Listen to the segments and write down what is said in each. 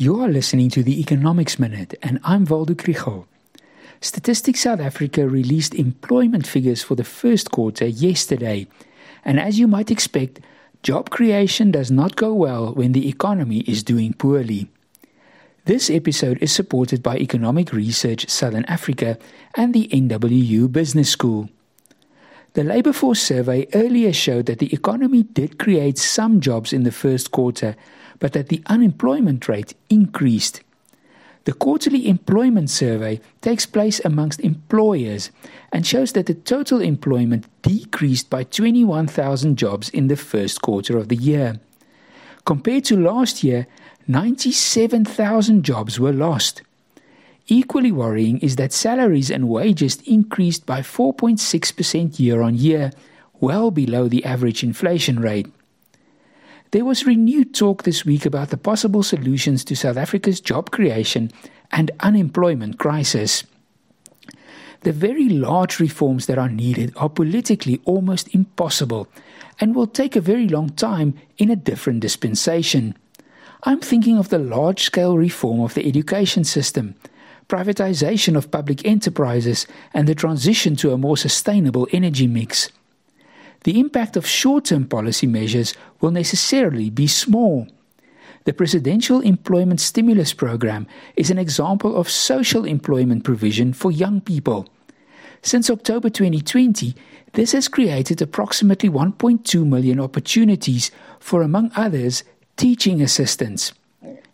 You are listening to the Economics Minute, and I'm Waldo Krugell. Statistics South Africa released employment figures for the first quarter yesterday, and as you might expect, job creation does not go well when the economy is doing poorly. This episode is supported by Economic Research Southern Africa and the NWU Business School. The labour force survey earlier showed that the economy did create some jobs in the first quarter, but that the unemployment rate increased. The quarterly employment survey takes place amongst employers and shows that the total employment decreased by 21,000 jobs in the first quarter of the year. Compared to last year, 97,000 jobs were lost. Equally worrying is that salaries and wages increased by 4.6% year on year, well below the average inflation rate. There was renewed talk this week about the possible solutions to South Africa's job creation and unemployment crisis. The very large reforms that are needed are politically almost impossible and will take a very long time in a different dispensation. I'm thinking of the large scale reform of the education system, privatization of public enterprises, and the transition to a more sustainable energy mix the impact of short term policy measures will necessarily be small. The Presidential Employment Stimulus Program is an example of social employment provision for young people. Since October 2020, this has created approximately 1.2 million opportunities for, among others, teaching assistants.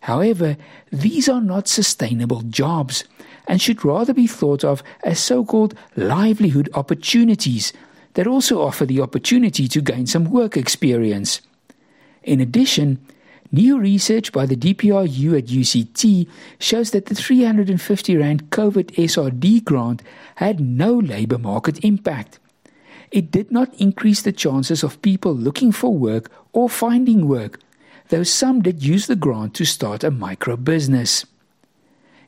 However, these are not sustainable jobs and should rather be thought of as so called livelihood opportunities that also offer the opportunity to gain some work experience. In addition, new research by the DPRU at UCT shows that the 350 Rand COVID SRD grant had no labour market impact. It did not increase the chances of people looking for work or finding work, though some did use the grant to start a micro business.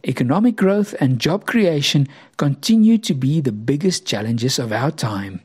Economic growth and job creation continue to be the biggest challenges of our time.